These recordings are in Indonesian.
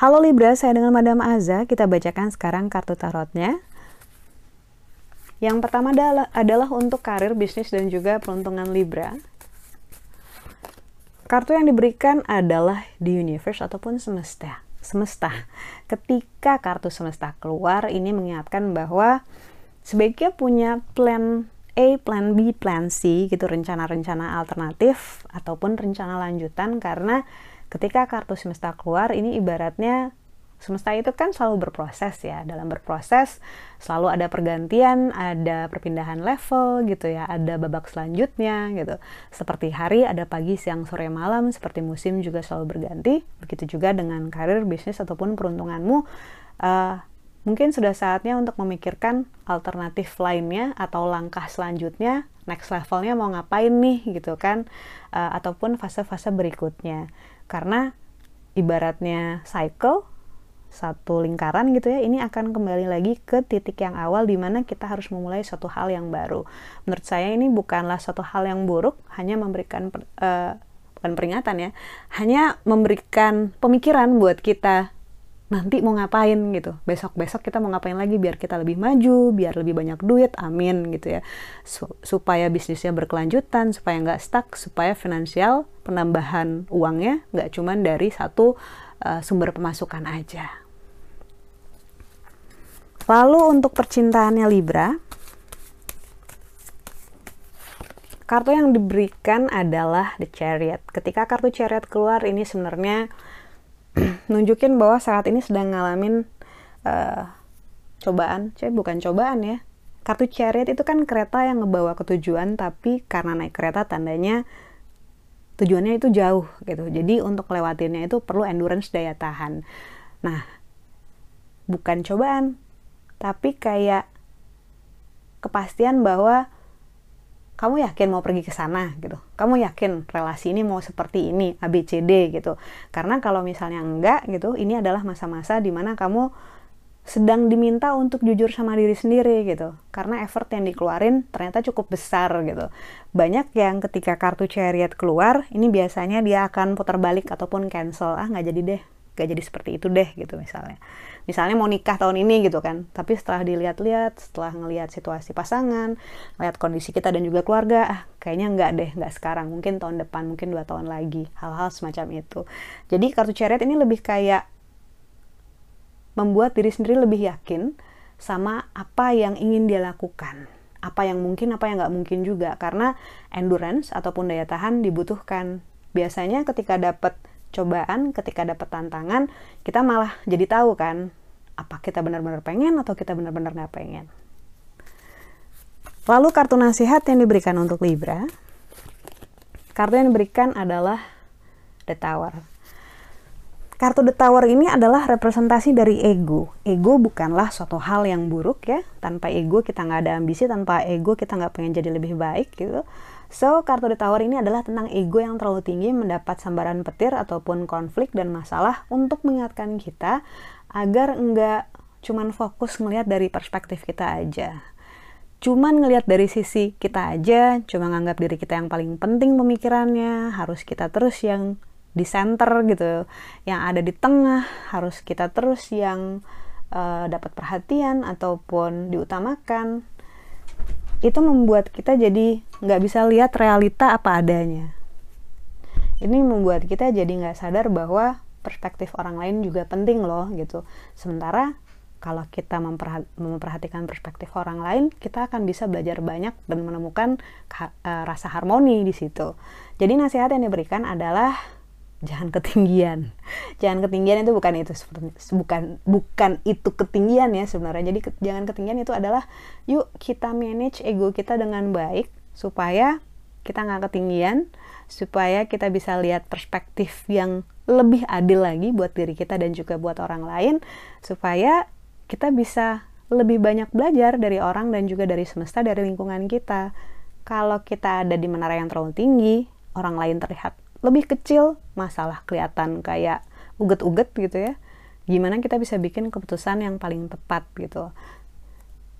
Halo Libra, saya dengan Madam Aza. Kita bacakan sekarang kartu tarotnya. Yang pertama adalah, adalah untuk karir, bisnis, dan juga peruntungan Libra. Kartu yang diberikan adalah the universe ataupun semesta. Semesta. Ketika kartu semesta keluar, ini mengingatkan bahwa sebaiknya punya plan A, plan B, plan C gitu rencana-rencana alternatif ataupun rencana lanjutan. Karena ketika kartu semesta keluar ini ibaratnya semesta itu kan selalu berproses ya. Dalam berproses selalu ada pergantian ada perpindahan level gitu ya ada babak selanjutnya gitu. Seperti hari ada pagi siang sore malam seperti musim juga selalu berganti. Begitu juga dengan karir bisnis ataupun peruntunganmu. Uh, mungkin sudah saatnya untuk memikirkan alternatif lainnya atau langkah selanjutnya next levelnya mau ngapain nih gitu kan uh, ataupun fase-fase berikutnya. Karena ibaratnya cycle satu lingkaran gitu ya ini akan kembali lagi ke titik yang awal di mana kita harus memulai suatu hal yang baru. Menurut saya ini bukanlah suatu hal yang buruk hanya memberikan uh, bukan peringatan ya hanya memberikan pemikiran buat kita nanti mau ngapain gitu. Besok besok kita mau ngapain lagi biar kita lebih maju biar lebih banyak duit amin gitu ya. Supaya bisnisnya berkelanjutan supaya nggak stuck supaya finansial penambahan uangnya nggak cuman dari satu uh, sumber pemasukan aja. Lalu untuk percintaannya Libra kartu yang diberikan adalah the chariot. Ketika kartu chariot keluar ini sebenarnya nunjukin bahwa saat ini sedang ngalamin uh, cobaan, cewek bukan cobaan ya. Kartu chariot itu kan kereta yang ngebawa ke tujuan, tapi karena naik kereta tandanya tujuannya itu jauh gitu. Jadi untuk lewatinnya itu perlu endurance daya tahan. Nah, bukan cobaan, tapi kayak kepastian bahwa kamu yakin mau pergi ke sana? gitu. Kamu yakin relasi ini mau seperti ini ABCD gitu. Karena kalau misalnya enggak gitu ini adalah masa-masa di mana kamu sedang diminta untuk jujur sama diri sendiri gitu. Karena effort yang dikeluarin ternyata cukup besar gitu. Banyak yang ketika kartu chariot keluar ini biasanya dia akan putar balik ataupun cancel. Ah nggak jadi deh gak jadi seperti itu deh gitu misalnya. Misalnya mau nikah tahun ini gitu kan. Tapi setelah dilihat-lihat setelah ngelihat situasi pasangan lihat kondisi kita dan juga keluarga ah kayaknya nggak deh nggak sekarang. Mungkin tahun depan mungkin dua tahun lagi. Hal-hal semacam itu. Jadi kartu chariot ini lebih kayak membuat diri sendiri lebih yakin sama apa yang ingin dia lakukan. Apa yang mungkin apa yang nggak mungkin juga. Karena endurance ataupun daya tahan dibutuhkan. Biasanya ketika dapat cobaan, ketika dapat tantangan, kita malah jadi tahu kan, apa kita benar-benar pengen atau kita benar-benar nggak pengen. Lalu kartu nasihat yang diberikan untuk Libra, kartu yang diberikan adalah The Tower. Kartu The Tower ini adalah representasi dari ego. Ego bukanlah suatu hal yang buruk ya. Tanpa ego kita nggak ada ambisi, tanpa ego kita nggak pengen jadi lebih baik gitu. So, kartu The Tower ini adalah tentang ego yang terlalu tinggi mendapat sambaran petir ataupun konflik dan masalah untuk mengingatkan kita agar enggak cuman fokus melihat dari perspektif kita aja. Cuman ngelihat dari sisi kita aja, cuma nganggap diri kita yang paling penting pemikirannya, harus kita terus yang di center gitu, yang ada di tengah, harus kita terus yang uh, dapat perhatian ataupun diutamakan itu membuat kita jadi nggak bisa lihat realita apa adanya. Ini membuat kita jadi nggak sadar bahwa perspektif orang lain juga penting loh gitu. Sementara kalau kita memperhatikan perspektif orang lain, kita akan bisa belajar banyak dan menemukan uh, rasa harmoni di situ. Jadi nasihat yang diberikan adalah jangan ketinggian. Jangan ketinggian itu bukan itu bukan bukan itu ketinggian ya sebenarnya. Jadi ke, jangan ketinggian itu adalah yuk kita manage ego kita dengan baik supaya kita nggak ketinggian supaya kita bisa lihat perspektif yang lebih adil lagi buat diri kita dan juga buat orang lain supaya kita bisa lebih banyak belajar dari orang dan juga dari semesta dari lingkungan kita. Kalau kita ada di menara yang terlalu tinggi orang lain terlihat lebih kecil masalah kelihatan kayak uget-uget gitu ya gimana kita bisa bikin keputusan yang paling tepat gitu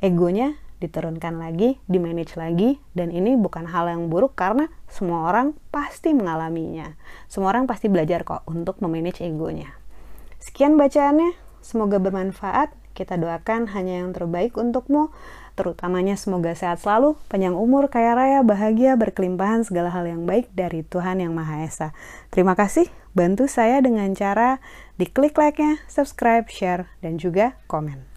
egonya diturunkan lagi, di-manage lagi, dan ini bukan hal yang buruk karena semua orang pasti mengalaminya. Semua orang pasti belajar kok untuk memanage egonya. Sekian bacaannya, semoga bermanfaat. Kita doakan hanya yang terbaik untukmu, terutamanya semoga sehat selalu, panjang umur, kaya raya, bahagia, berkelimpahan segala hal yang baik dari Tuhan Yang Maha Esa. Terima kasih, bantu saya dengan cara diklik like-nya, subscribe, share, dan juga komen.